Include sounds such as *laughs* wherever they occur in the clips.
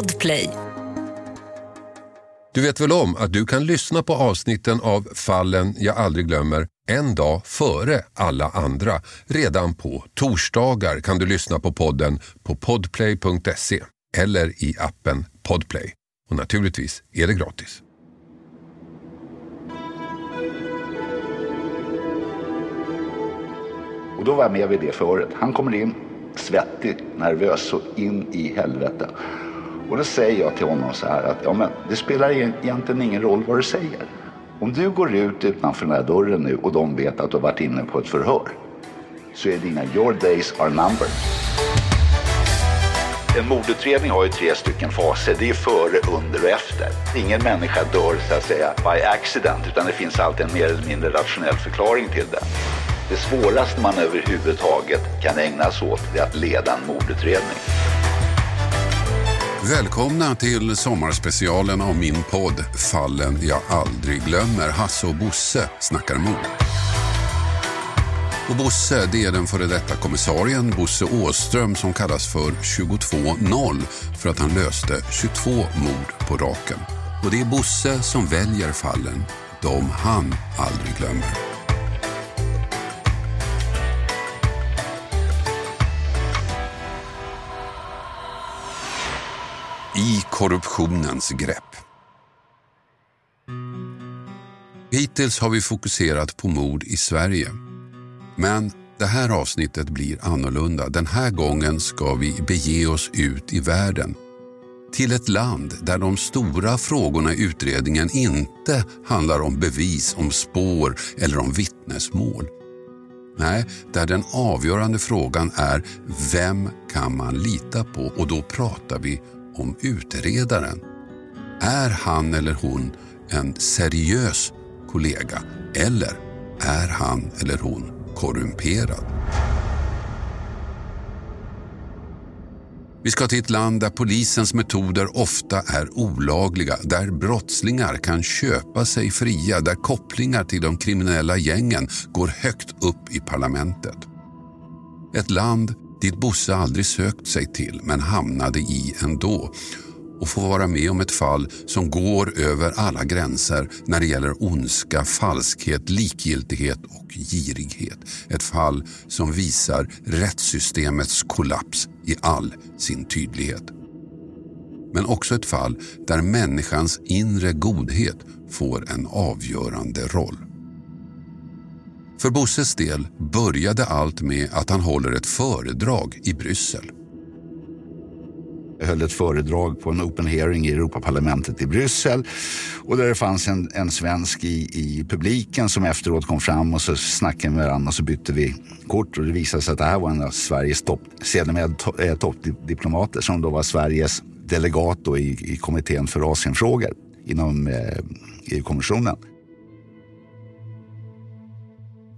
Podplay. Du vet väl om att du kan lyssna på avsnitten av Fallen jag aldrig glömmer en dag före alla andra. Redan på torsdagar kan du lyssna på podden på podplay.se eller i appen Podplay. Och naturligtvis är det gratis. Och då var jag med vid det förut. Han kommer in svettig, nervös så in i helvete. Och då säger jag till honom så här att ja, men det spelar egentligen ingen roll vad du säger. Om du går ut utanför den här dörren nu och de vet att du har varit inne på ett förhör så är dina your days are numbered. En mordutredning har ju tre stycken faser. Det är före, under och efter. Ingen människa dör så att säga by accident utan det finns alltid en mer eller mindre rationell förklaring till det. Det svåraste man överhuvudtaget kan ägna sig åt är att leda en mordutredning. Välkomna till sommarspecialen av min podd Fallen jag aldrig glömmer. Hasse och Bosse snackar mord. Och Bosse, det är den före detta kommissarien Bosse Åström som kallas för 22-0 för att han löste 22 mord på raken. Och det är Bosse som väljer fallen, de han aldrig glömmer. Korruptionens grepp. Hittills har vi fokuserat på mord i Sverige. Men det här avsnittet blir annorlunda. Den här gången ska vi bege oss ut i världen. Till ett land där de stora frågorna i utredningen inte handlar om bevis, om spår eller om vittnesmål. Nej, där den avgörande frågan är vem kan man lita på? Och då pratar vi om utredaren. Är han eller hon en seriös kollega eller är han eller hon korrumperad? Vi ska till ett land där polisens metoder ofta är olagliga, där brottslingar kan köpa sig fria, där kopplingar till de kriminella gängen går högt upp i parlamentet. Ett land dit Bosse aldrig sökt sig till men hamnade i ändå och får vara med om ett fall som går över alla gränser när det gäller ondska, falskhet, likgiltighet och girighet. Ett fall som visar rättssystemets kollaps i all sin tydlighet. Men också ett fall där människans inre godhet får en avgörande roll. För Bosses del började allt med att han håller ett föredrag i Bryssel. Jag höll ett föredrag på en open hearing i Europaparlamentet i Bryssel. Och där det fanns en, en svensk i, i publiken som efteråt kom fram och så snackade med varandra och så bytte vi kort. Och det visade sig att det här var en av Sveriges topp, sedermera eh, toppdiplomater som då var Sveriges delegat då i, i kommittén för Asienfrågor inom eh, EU-kommissionen.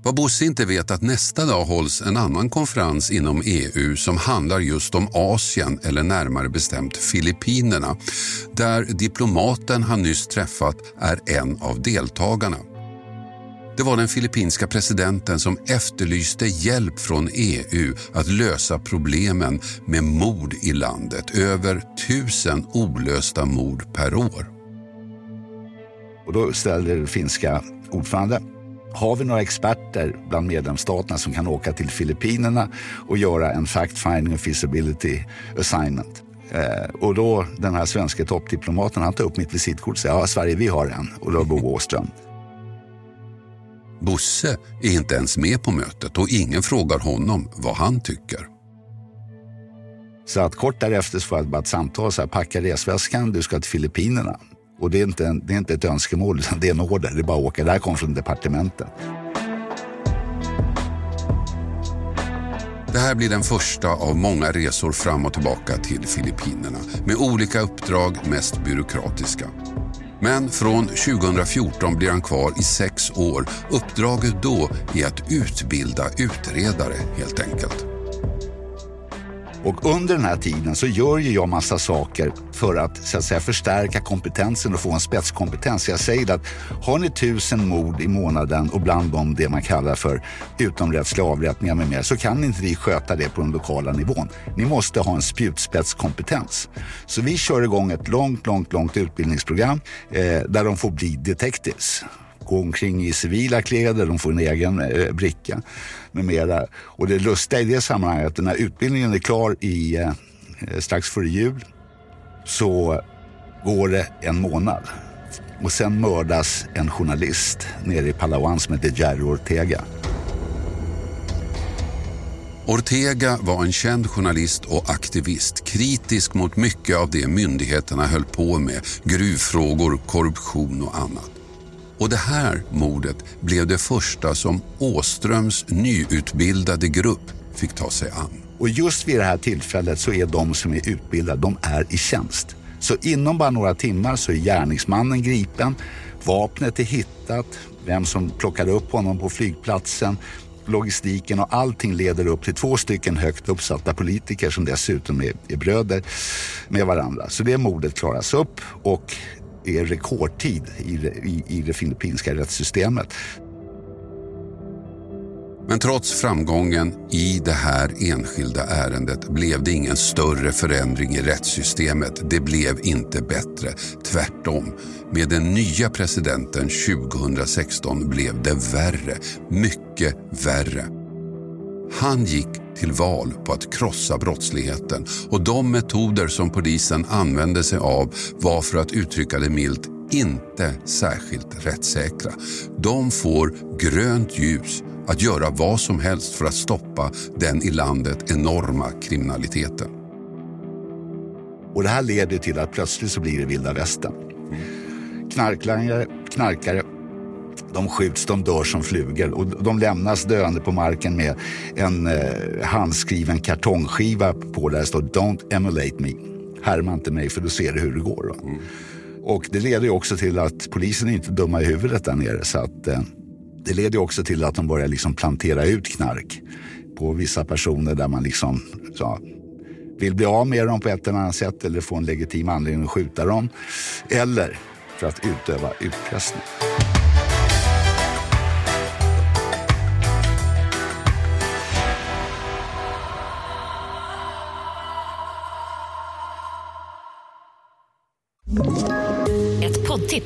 Vad Bosse inte vet att nästa dag hålls en annan konferens inom EU som handlar just om Asien eller närmare bestämt Filippinerna där diplomaten han nyss träffat är en av deltagarna. Det var den filippinska presidenten som efterlyste hjälp från EU att lösa problemen med mord i landet. Över tusen olösta mord per år. Och då ställde den finska ordförande har vi några experter bland medlemsstaterna som kan åka till Filippinerna och göra en fact-finding och feasibility assignment? Eh, och då den här svenska toppdiplomaten, han tar upp mitt visitkort och säger ja, Sverige, vi har en. Och då Bo Åström. Bosse är inte ens med på mötet och ingen frågar honom vad han tycker. Så att kort därefter så får jag bara ett samtal, så här, packa resväskan, du ska till Filippinerna. Och det är inte, en, det är inte ett önskemål, utan det är en order. Det är bara att åka. Det här kommer från departementet. Det här blir den första av många resor fram och tillbaka till Filippinerna med olika uppdrag, mest byråkratiska. Men från 2014 blir han kvar i sex år. Uppdraget då är att utbilda utredare helt enkelt. Och under den här tiden så gör ju jag massa saker för att, så att säga, förstärka kompetensen och få en spetskompetens. Jag säger att har ni tusen mord i månaden och bland dem det man kallar för utomrättsliga avrättningar med mer så kan inte ni sköta det på den lokala nivån. Ni måste ha en spjutspetskompetens. Så vi kör igång ett långt, långt, långt utbildningsprogram eh, där de får bli detectives gå omkring i civila kläder, de får en egen eh, bricka med mera. Och det lustiga i det sammanhanget, är att när utbildningen är klar i, eh, eh, strax före jul så går det en månad och sen mördas en journalist nere i Palawan som heter Jerry Ortega. Ortega var en känd journalist och aktivist, kritisk mot mycket av det myndigheterna höll på med, gruvfrågor, korruption och annat. Och det här mordet blev det första som Åströms nyutbildade grupp fick ta sig an. Och just vid det här tillfället så är de som är utbildade, de är i tjänst. Så inom bara några timmar så är gärningsmannen gripen, vapnet är hittat, vem som plockade upp honom på flygplatsen, logistiken och allting leder upp till två stycken högt uppsatta politiker som dessutom är, är bröder med varandra. Så det mordet klaras upp och är rekordtid i det, i, i det filippinska rättssystemet. Men trots framgången i det här enskilda ärendet blev det ingen större förändring i rättssystemet. Det blev inte bättre. Tvärtom. Med den nya presidenten 2016 blev det värre. Mycket värre. Han gick till val på att krossa brottsligheten och de metoder som polisen använde sig av var för att uttrycka det milt inte särskilt rättssäkra. De får grönt ljus att göra vad som helst för att stoppa den i landet enorma kriminaliteten. Och det här leder till att plötsligt så blir det vilda västern. Knarklangare, knarkare de skjuts, de dör som flugor och de lämnas döende på marken med en eh, handskriven kartongskiva på där det står Don't emulate me. Härma inte mig för då ser du hur det går. Mm. Och det leder också till att polisen är inte dumma i huvudet där nere. Så att, eh, det leder också till att de börjar liksom plantera ut knark på vissa personer där man liksom så, vill bli av med dem på ett eller annat sätt eller få en legitim anledning att skjuta dem. Eller för att utöva utpressning.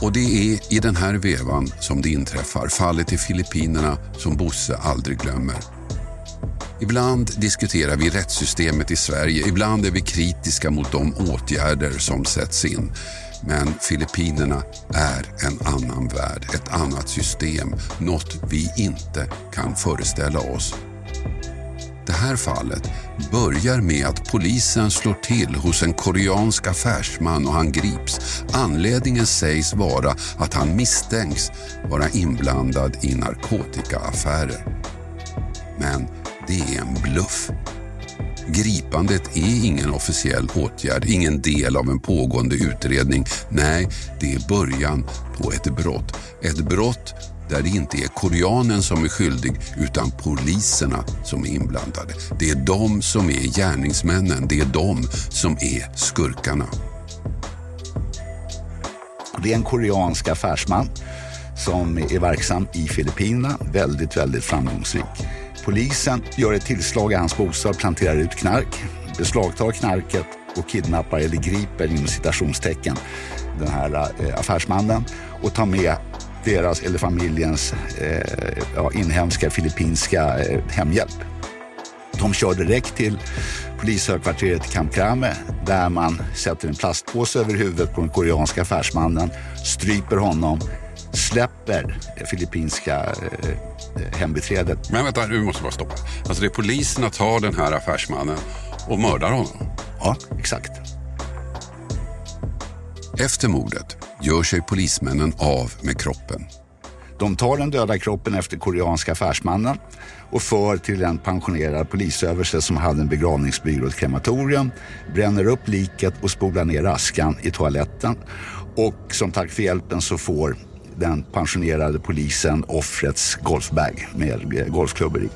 Och det är i den här vevan som det inträffar, fallet i Filippinerna som Bosse aldrig glömmer. Ibland diskuterar vi rättssystemet i Sverige, ibland är vi kritiska mot de åtgärder som sätts in. Men Filippinerna är en annan värld, ett annat system, något vi inte kan föreställa oss. Det här fallet börjar med att polisen slår till hos en koreansk affärsman och han grips. Anledningen sägs vara att han misstänks vara inblandad i narkotikaaffärer. Men det är en bluff. Gripandet är ingen officiell åtgärd, ingen del av en pågående utredning. Nej, det är början på ett brott. Ett brott där det inte är koreanen som är skyldig utan poliserna som är inblandade. Det är de som är gärningsmännen, det är de som är skurkarna. Det är en koreansk affärsman som är verksam i Filippinerna, väldigt, väldigt framgångsrik. Polisen gör ett tillslag i hans bostad, planterar ut knark, beslagtar knarket och kidnappar eller griper inom citationstecken den här eh, affärsmannen och tar med deras eller familjens eh, ja, inhemska filippinska eh, hemhjälp. De kör direkt till polishögkvarteret i Camp Crame där man sätter en plastpåse över huvudet på den koreanska affärsmannen, stryper honom, släpper det filippinska eh, hembiträdet. Men vänta, nu måste bara stoppa. Alltså det är poliserna tar den här affärsmannen och mördar honom. Ja, exakt. Efter mordet gör sig polismännen av med kroppen. De tar den döda kroppen efter koreanska affärsmannen och för till en pensionerad polisöverste som hade en begravningsbyrå och ett krematorium, bränner upp liket och spolar ner askan i toaletten. Och som tack för hjälpen så får den pensionerade polisen offrets golfbag med golfklubbor i.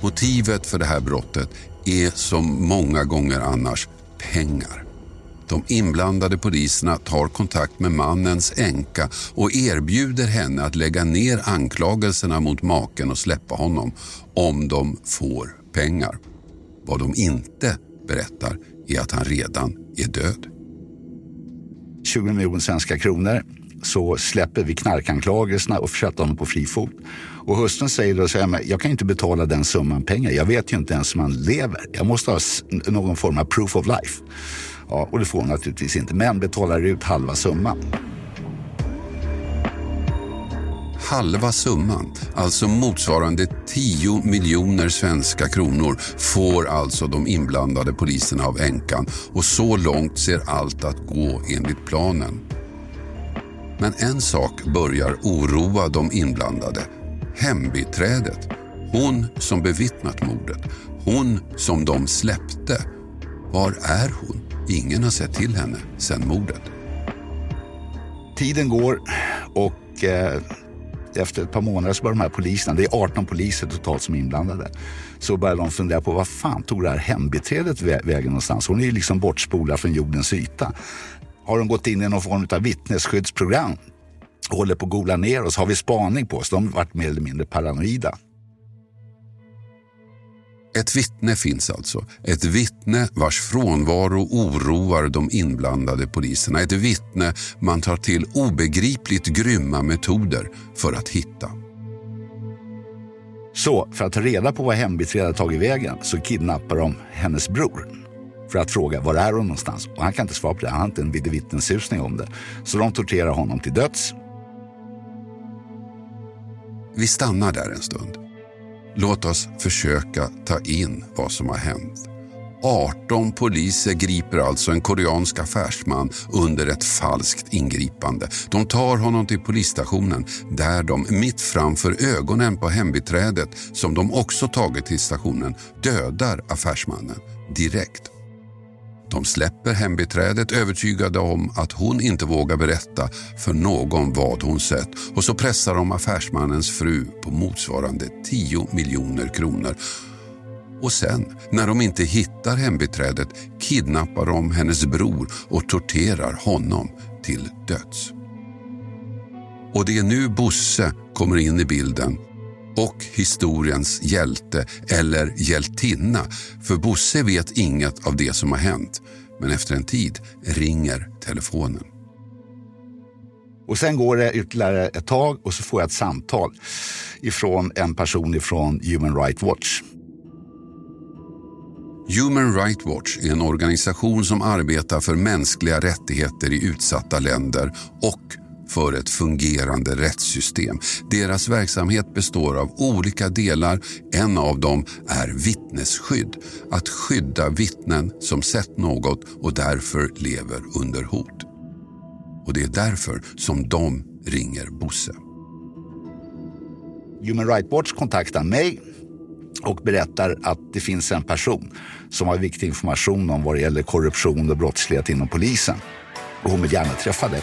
Motivet för det här brottet är som många gånger annars pengar. De inblandade poliserna tar kontakt med mannens änka och erbjuder henne att lägga ner anklagelserna mot maken och släppa honom om de får pengar. Vad de inte berättar är att han redan är död. 20 miljoner svenska kronor så släpper vi knarkanklagelserna och försätter honom på fri fot. Och hustrun säger då så här, jag kan inte betala den summan pengar. Jag vet ju inte ens om han lever. Jag måste ha någon form av proof of life. Ja, och det får hon naturligtvis inte, men betalar ut halva summan. Halva summan, alltså motsvarande 10 miljoner svenska kronor, får alltså de inblandade poliserna av änkan och så långt ser allt att gå enligt planen. Men en sak börjar oroa de inblandade. Hembiträdet. Hon som bevittnat mordet. Hon som de släppte. Var är hon? Ingen har sett till henne sedan mordet. Tiden går och eh, efter ett par månader så börjar de här poliserna, det är 18 poliser totalt som är inblandade, så börjar de fundera på vad fan tog det här hembiträdet vägen någonstans? Hon är ju liksom bortspolad från jordens yta. Har de gått in i någon form av vittnesskyddsprogram? Håller på att gola ner oss? Har vi spaning på oss? De har varit mer eller mindre paranoida. Ett vittne finns alltså. Ett vittne vars frånvaro oroar de inblandade poliserna. Ett vittne man tar till obegripligt grymma metoder för att hitta. Så för att ta reda på vad hembiträdet tagit vägen så kidnappar de hennes bror för att fråga var är hon någonstans. Och han kan inte svara på det, han har inte en vittnessusning om det. Så de torterar honom till döds. Vi stannar där en stund. Låt oss försöka ta in vad som har hänt. 18 poliser griper alltså en koreansk affärsman under ett falskt ingripande. De tar honom till polisstationen där de mitt framför ögonen på hembiträdet som de också tagit till stationen dödar affärsmannen direkt. De släpper hembiträdet övertygade om att hon inte vågar berätta för någon vad hon sett och så pressar de affärsmannens fru på motsvarande 10 miljoner kronor. Och sen, när de inte hittar hembiträdet kidnappar de hennes bror och torterar honom till döds. Och det är nu Bosse kommer in i bilden och historiens hjälte eller hjältinna. För Bosse vet inget av det som har hänt. Men efter en tid ringer telefonen. Och sen går det ytterligare ett tag och så får jag ett samtal ifrån en person ifrån Human Rights Watch. Human Rights Watch är en organisation som arbetar för mänskliga rättigheter i utsatta länder och för ett fungerande rättssystem. Deras verksamhet består av olika delar. En av dem är vittnesskydd. Att skydda vittnen som sett något och därför lever under hot. Och det är därför som de ringer Bosse. Human Rights Watch kontaktar mig och berättar att det finns en person som har viktig information om vad det gäller korruption och brottslighet inom polisen. Och hon vill gärna träffa dig.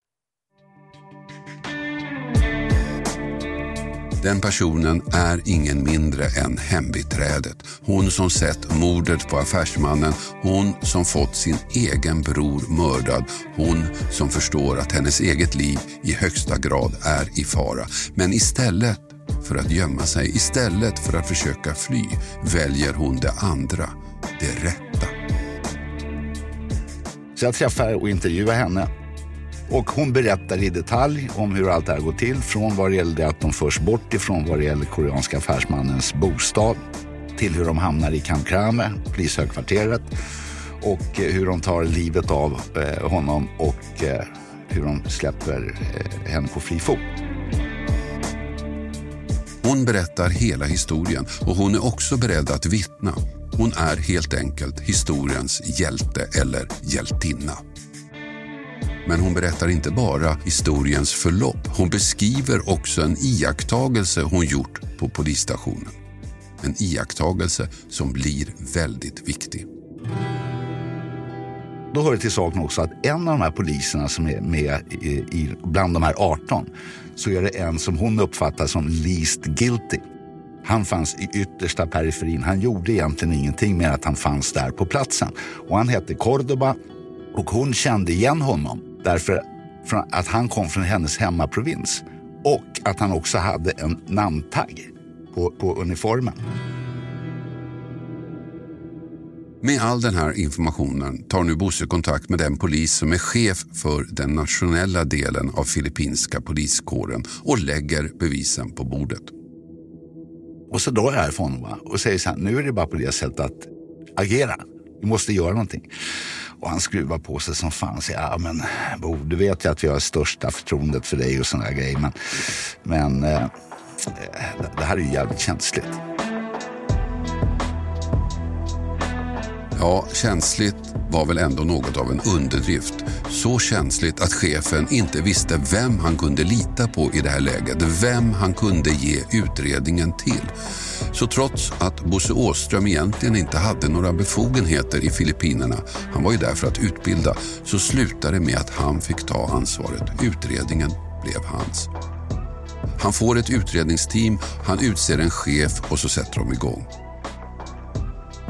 Den personen är ingen mindre än hembiträdet. Hon som sett mordet på affärsmannen, hon som fått sin egen bror mördad, hon som förstår att hennes eget liv i högsta grad är i fara. Men istället för att gömma sig, istället för att försöka fly, väljer hon det andra, det rätta. Så jag träffar och intervjuar henne och hon berättar i detalj om hur allt det här går till. Från vad det gällde att de förs bort ifrån vad det gäller koreanska affärsmannens bostad till hur de hamnar i Kamkrame, polishögkvarteret och eh, hur de tar livet av eh, honom och eh, hur de släpper eh, henne på fri fot. Hon berättar hela historien och hon är också beredd att vittna. Hon är helt enkelt historiens hjälte eller hjältinna. Men hon berättar inte bara historiens förlopp. Hon beskriver också en iakttagelse hon gjort på polisstationen. En iakttagelse som blir väldigt viktig. Då hör det till saken också att en av de här poliserna som är med i, bland de här 18 så är det en som hon uppfattar som least guilty. Han fanns i yttersta periferin. Han gjorde egentligen ingenting än att han fanns där på platsen. Och han hette Cordoba och hon kände igen honom därför att han kom från hennes hemmaprovins och att han också hade en namntagg på, på uniformen. Med all den här informationen tar nu Bosse kontakt med den polis som är chef för den nationella delen av filippinska poliskåren och lägger bevisen på bordet. Och så drar jag härifrån va? och säger så här, nu är det bara på det sättet att agera. Vi måste göra någonting. Och han skruvar på sig som fan. Så, ja, ah, men Bo, du vet ju att jag har största förtroendet för dig och sådana grejer. Men, men eh, det här är ju jävligt känsligt. Ja, känsligt var väl ändå något av en underdrift. Så känsligt att chefen inte visste vem han kunde lita på i det här läget. Vem han kunde ge utredningen till. Så trots att Bosse Åström egentligen inte hade några befogenheter i Filippinerna, han var ju där för att utbilda, så slutade det med att han fick ta ansvaret. Utredningen blev hans. Han får ett utredningsteam, han utser en chef och så sätter de igång.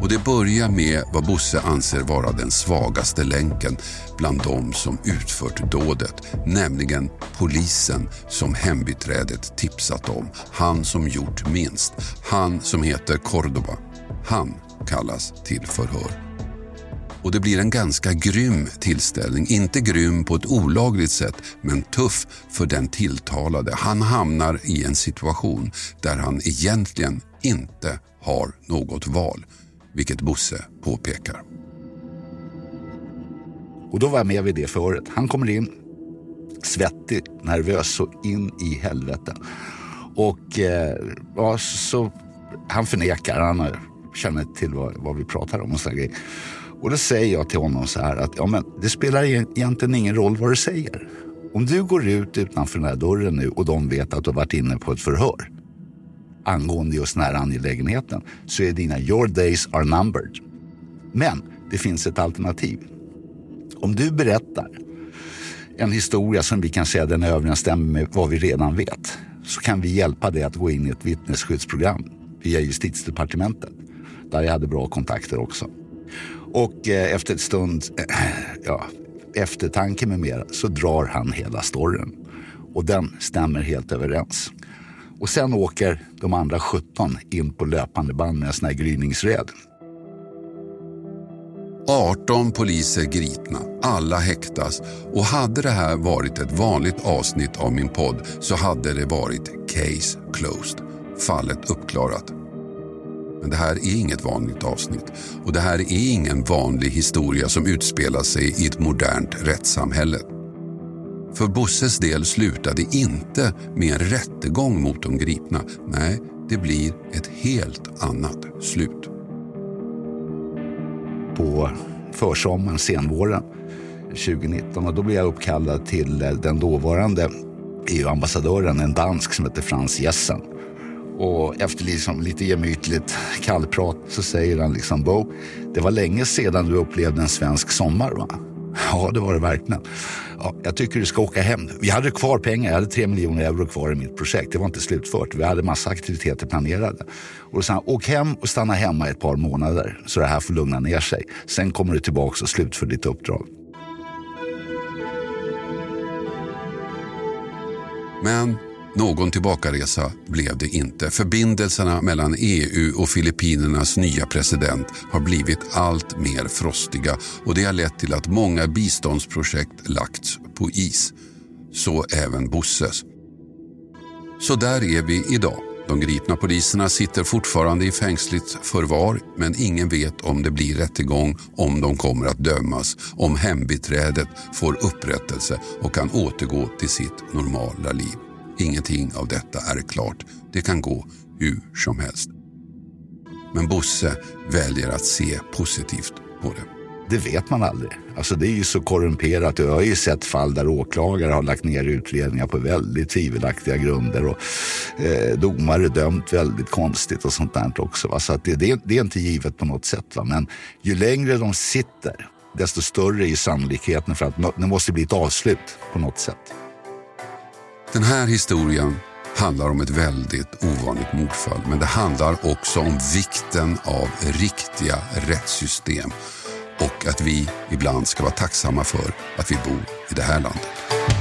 Och det börjar med vad Bosse anser vara den svagaste länken bland de som utfört dådet, nämligen polisen som hembiträdet tipsat om. Han som gjort minst. Han som heter Cordoba. Han kallas till förhör. Och det blir en ganska grym tillställning. Inte grym på ett olagligt sätt, men tuff för den tilltalade. Han hamnar i en situation där han egentligen inte har något val vilket Bosse påpekar. Och då var jag med vid det förhöret. Han kommer in, svettig, nervös så in i helvete. Och eh, ja, så, han förnekar, han känner till vad, vad vi pratar om och så grejer. Och då säger jag till honom så här att ja, men det spelar e-, egentligen ingen roll vad du säger. Om du går ut utanför den här dörren nu och de vet att du har varit inne på ett förhör angående just den här angelägenheten så är dina your days are numbered. Men det finns ett alternativ. Om du berättar en historia som vi kan säga den överensstämmer med vad vi redan vet så kan vi hjälpa dig att gå in i ett vittnesskyddsprogram via justitiedepartementet där jag hade bra kontakter också. Och eh, efter ett stund eh, ja, eftertanke med mera så drar han hela storyn. Och den stämmer helt överens. Och sen åker de andra 17 in på löpande band med en sån här gryningsräd. 18 poliser gripna, alla häktas och hade det här varit ett vanligt avsnitt av min podd så hade det varit case closed, fallet uppklarat. Men det här är inget vanligt avsnitt och det här är ingen vanlig historia som utspelar sig i ett modernt rättssamhälle. För Bosses del slutar det inte med en rättegång mot de gripna. Nej, det blir ett helt annat slut. På försommaren, senvåren 2019 och då blev jag uppkallad till eh, den dåvarande EU-ambassadören, en dansk som heter Frans Jessen. Och efter liksom lite gemytligt kallprat så säger han liksom Bo, det var länge sedan du upplevde en svensk sommar va? *laughs* Ja, det var det verkligen. Ja, jag tycker du ska åka hem. Vi hade kvar pengar. Jag hade tre miljoner euro kvar i mitt projekt. Det var inte slutfört. Vi hade massa aktiviteter planerade. Och då sa han, åk hem och stanna hemma ett par månader så det här får lugna ner sig. Sen kommer du tillbaka och slutför ditt uppdrag. Men någon tillbakaresa blev det inte. Förbindelserna mellan EU och Filippinernas nya president har blivit allt mer frostiga och det har lett till att många biståndsprojekt lagts på is. Så även Bosses. Så där är vi idag. De gripna poliserna sitter fortfarande i fängsligt förvar men ingen vet om det blir rättegång, om de kommer att dömas, om hembiträdet får upprättelse och kan återgå till sitt normala liv. Ingenting av detta är klart. Det kan gå hur som helst. Men Bosse väljer att se positivt på det. Det vet man aldrig. Alltså det är ju så korrumperat. Jag har ju sett fall där åklagare har lagt ner utredningar på väldigt tvivelaktiga grunder och eh, domare dömt väldigt konstigt och sånt där också. Va? Så att det, det, det, är inte givet på något sätt. Va? Men ju längre de sitter, desto större är sannolikheten för att det måste bli ett avslut på något sätt. Den här historien handlar om ett väldigt ovanligt mordfall men det handlar också om vikten av riktiga rättssystem och att vi ibland ska vara tacksamma för att vi bor i det här landet.